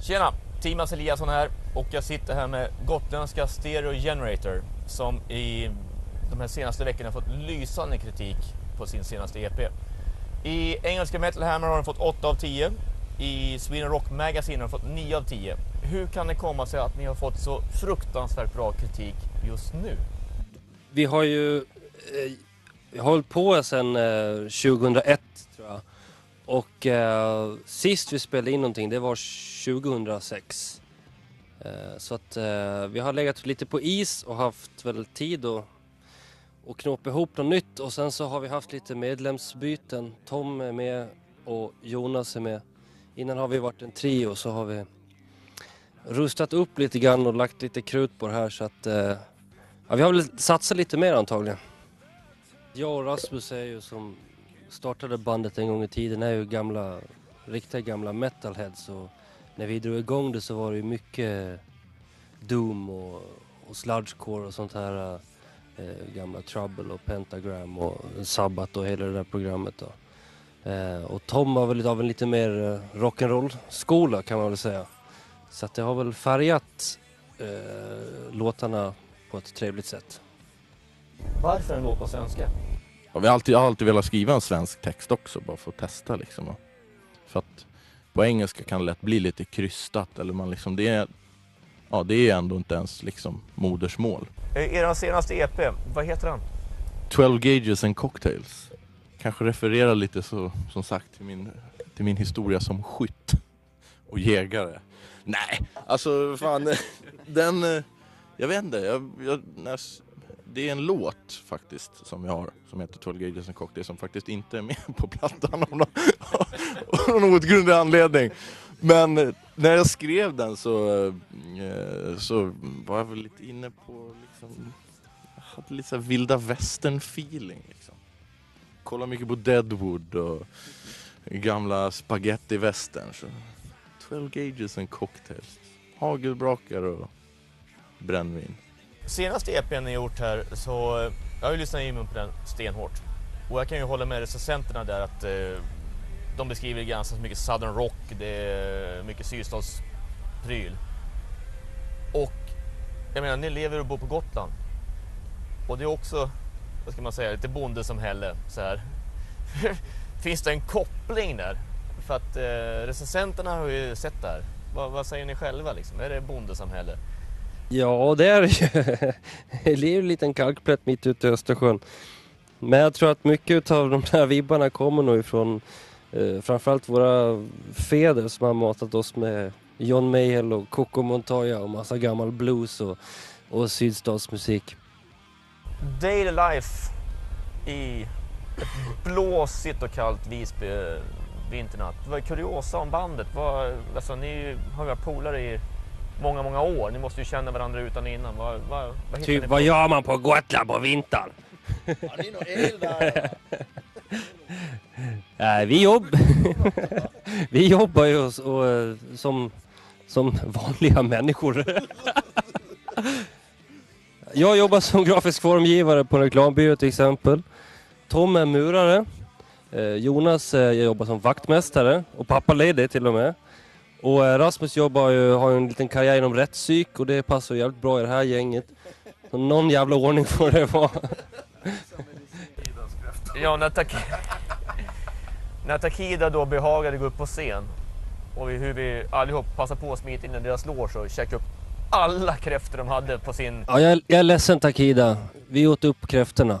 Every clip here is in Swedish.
Tjena! Timas Eliasson här och jag sitter här med gotländska Stereo Generator som i de här senaste veckorna fått lysande kritik på sin senaste EP. I engelska Metal Hammer har den fått 8 av 10. I Sweden Rock Magazine har den fått 9 av 10. Hur kan det komma sig att ni har fått så fruktansvärt bra kritik just nu? Vi har ju eh, hållit på sedan eh, 2001. Och eh, sist vi spelade in någonting det var 2006. Eh, så att eh, vi har legat lite på is och haft väl tid att och knåpa ihop något nytt och sen så har vi haft lite medlemsbyten. Tom är med och Jonas är med. Innan har vi varit en trio så har vi rustat upp lite grann och lagt lite krut på det här så att eh, ja, vi har väl satsat lite mer antagligen. Jag och Rasmus är ju som startade bandet en gång i tiden är ju gamla, riktiga gamla metalheads och när vi drog igång det så var det ju mycket Doom och, och sludgecore och sånt här eh, gamla Trouble och Pentagram och Sabbath och hela det där programmet då. Eh, och Tom var väl av en lite mer eh, rock'n'roll-skola kan man väl säga. Så att det har väl färgat eh, låtarna på ett trevligt sätt. Varför en låt på svenska? Ja, vi har alltid, jag har alltid velat skriva en svensk text också, bara för att testa liksom. För att på engelska kan det lätt bli lite krystat, eller man liksom, det är, ja, det är ändå inte ens liksom modersmål. Eh, Er senaste EP, vad heter den? 12 gauges and cocktails. Kanske refererar lite så, som sagt till min, till min historia som skytt och jägare. Nej, alltså fan, den, eh, jag vet inte, jag, jag, när, jag det är en låt faktiskt som vi har som heter 12 gauges and cocktails som faktiskt inte är med på plattan av någon, av någon outgrundlig anledning. Men eh, när jag skrev den så, eh, så var jag väl lite inne på liksom, jag hade lite så här vilda västern feeling liksom. Kolla mycket på Deadwood och gamla spaghetti western. 12 gauges and cocktails. Hagelbrakar och brännvin. Senaste EPn ni gjort här så, eh, jag har ju lyssnat in på den stenhårt. Och jag kan ju hålla med recensenterna där att eh, de beskriver ganska så mycket southern rock, det är mycket sydstatspryl. Och jag menar, ni lever och bor på Gotland. Och det är också, vad ska man säga, lite bondesamhälle så här. Finns det en koppling där? För att eh, recensenterna har ju sett det här. Vad, vad säger ni själva liksom? Är det bondesamhälle? Ja, det är det ju. Det är ju en liten kalkplätt mitt ute i Östersjön. Men jag tror att mycket av de här vibbarna kommer nog ifrån eh, framförallt våra fäder som har matat oss med John Mayall och Coco Montoya och massa gammal blues och, och sydstatsmusik. Daily life i ett blåsigt och kallt Visby eh, vinternatt. Vad är kuriosa om bandet? Vad, alltså, ni har ju polare i många, många år. Ni måste ju känna varandra utan och innan. Vad, vad, vad Typ, vad gör man på Gotland på vintern? Nej, vi, jobb... vi jobbar ju och, och, som, som vanliga människor. Jag jobbar som grafisk formgivare på en reklambyrå till exempel. Tom är murare. Eh, Jonas eh, jobbar som vaktmästare och pappaledig till och med. Och eh, Rasmus jobbar ju, har ju en liten karriär inom rättspsyk och det passar ju jävligt bra i det här gänget. Så någon jävla ordning får det vara. Ja, när, Taki... när Takida då behagade gå upp på scen och vi, hur vi allihop passade på att smita in i deras loge och käka upp alla kräftor de hade på sin... Ja, jag, jag är ledsen Takida. Vi åt upp kräftorna.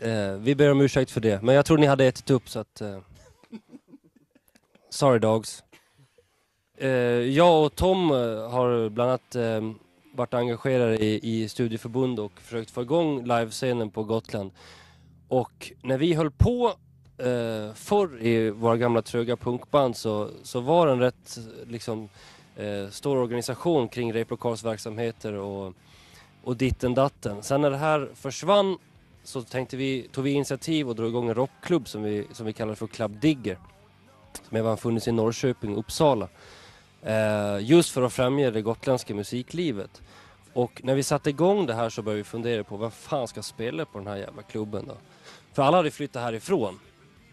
Eh, vi ber om ursäkt för det. Men jag tror ni hade ätit upp så att... Eh... Sorry dogs. Eh, jag och Tom eh, har bland annat eh, varit engagerade i, i studieförbund och försökt få igång livescenen på Gotland. Och när vi höll på eh, förr i våra gamla tröga punkband så, så var det en rätt liksom eh, stor organisation kring replokalsverksamheter och, och ditten datten. Sen när det här försvann så tänkte vi, tog vi initiativ och drog igång en rockklubb som vi, som vi kallar för Club Digger. Som även funnits i Norrköping och Uppsala. Eh, just för att främja det gotländska musiklivet. Och när vi satte igång det här så började vi fundera på vem fan ska spela på den här jävla klubben då? För alla hade flyttat härifrån.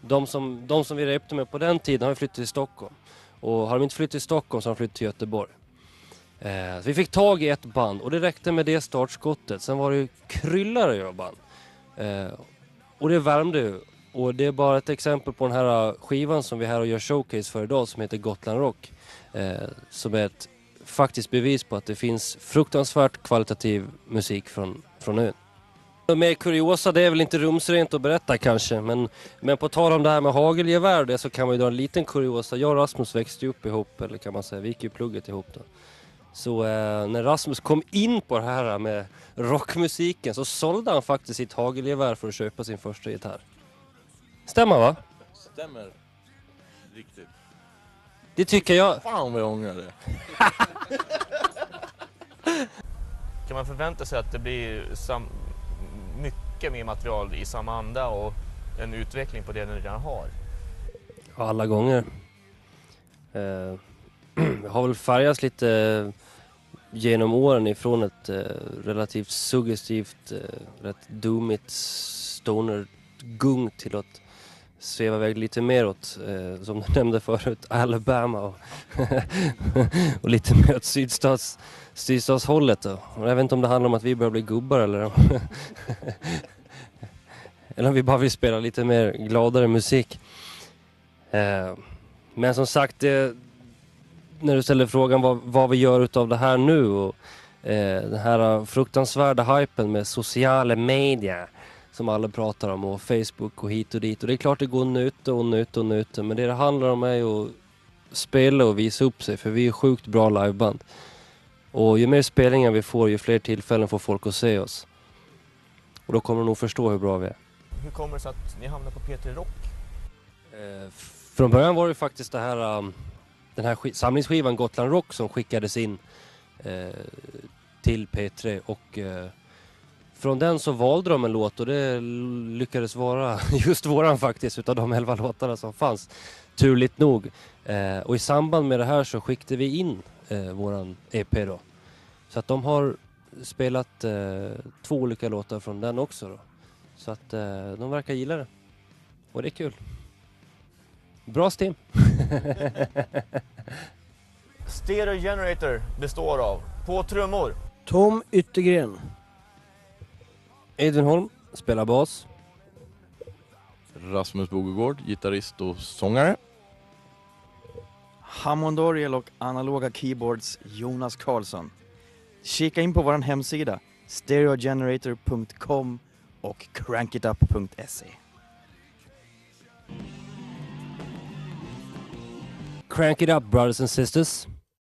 De som, de som vi repte med på den tiden har ju flyttat till Stockholm. Och har de inte flyttat till Stockholm så har de flyttat till Göteborg. Eh, så vi fick tag i ett band och det räckte med det startskottet. Sen var det ju kryllar av band. Eh, och det värmde ju. Och det är bara ett exempel på den här skivan som vi är här och gör showcase för idag som heter Gotland Rock. Eh, som är ett faktiskt bevis på att det finns fruktansvärt kvalitativ musik från, från ön. Mer kuriosa, det är väl inte rumsrent att berätta kanske, men, men på tal om det här med hagelgevär det så kan man ju dra en liten kuriosa. Jag och Rasmus växte ju upp ihop, eller kan man säga, vi gick ju plugget ihop då. Så eh, när Rasmus kom in på det här med rockmusiken så sålde han faktiskt sitt hagelgevär för att köpa sin första gitarr. Stämmer va? Stämmer. Riktigt. Det tycker jag. Fan vad jag ångrar det. Kan man förvänta sig att det blir sam- mycket mer material i samma anda och en utveckling på det ni redan har? Alla gånger. Eh, jag har väl färgats lite eh, genom åren ifrån ett eh, relativt suggestivt, eh, rätt doomigt stoner-gung till att sväva iväg lite mer åt, eh, som du nämnde förut, Alabama och, och lite mer åt sydstats, sydstatshållet. Då. Och jag vet inte om det handlar om att vi börjar bli gubbar eller om, eller om vi bara vill spela lite mer gladare musik. Eh, men som sagt, det, när du ställer frågan vad, vad vi gör utav det här nu och eh, den här fruktansvärda hypen med sociala medier som alla pratar om och Facebook och hit och dit. Och det är klart det går nöte och nöte och nöte men det det handlar om är ju att spela och visa upp sig för vi är sjukt bra liveband. Och ju mer spelningar vi får ju fler tillfällen får folk att se oss. Och då kommer de nog förstå hur bra vi är. Hur kommer det sig att ni hamnar på P3 Rock? Eh, från början var det faktiskt det här, um, den här sk- samlingsskivan Gotland Rock som skickades in eh, till P3 och eh, från den så valde de en låt och det lyckades vara just våran faktiskt utav de elva låtarna som fanns. Turligt nog. Eh, och i samband med det här så skickade vi in eh, våran EP då. Så att de har spelat eh, två olika låtar från den också då. Så att eh, de verkar gilla det. Och det är kul. Bra stim. Stereo Generator består av, på trummor, Tom Yttergren. Edvin Holm spelar bas. Rasmus Bogegård, gitarrist och sångare. Hammond Orgel och analoga keyboards Jonas Karlsson. Kika in på vår hemsida stereogenerator.com och crankitup.se. Crank it up brothers and sisters.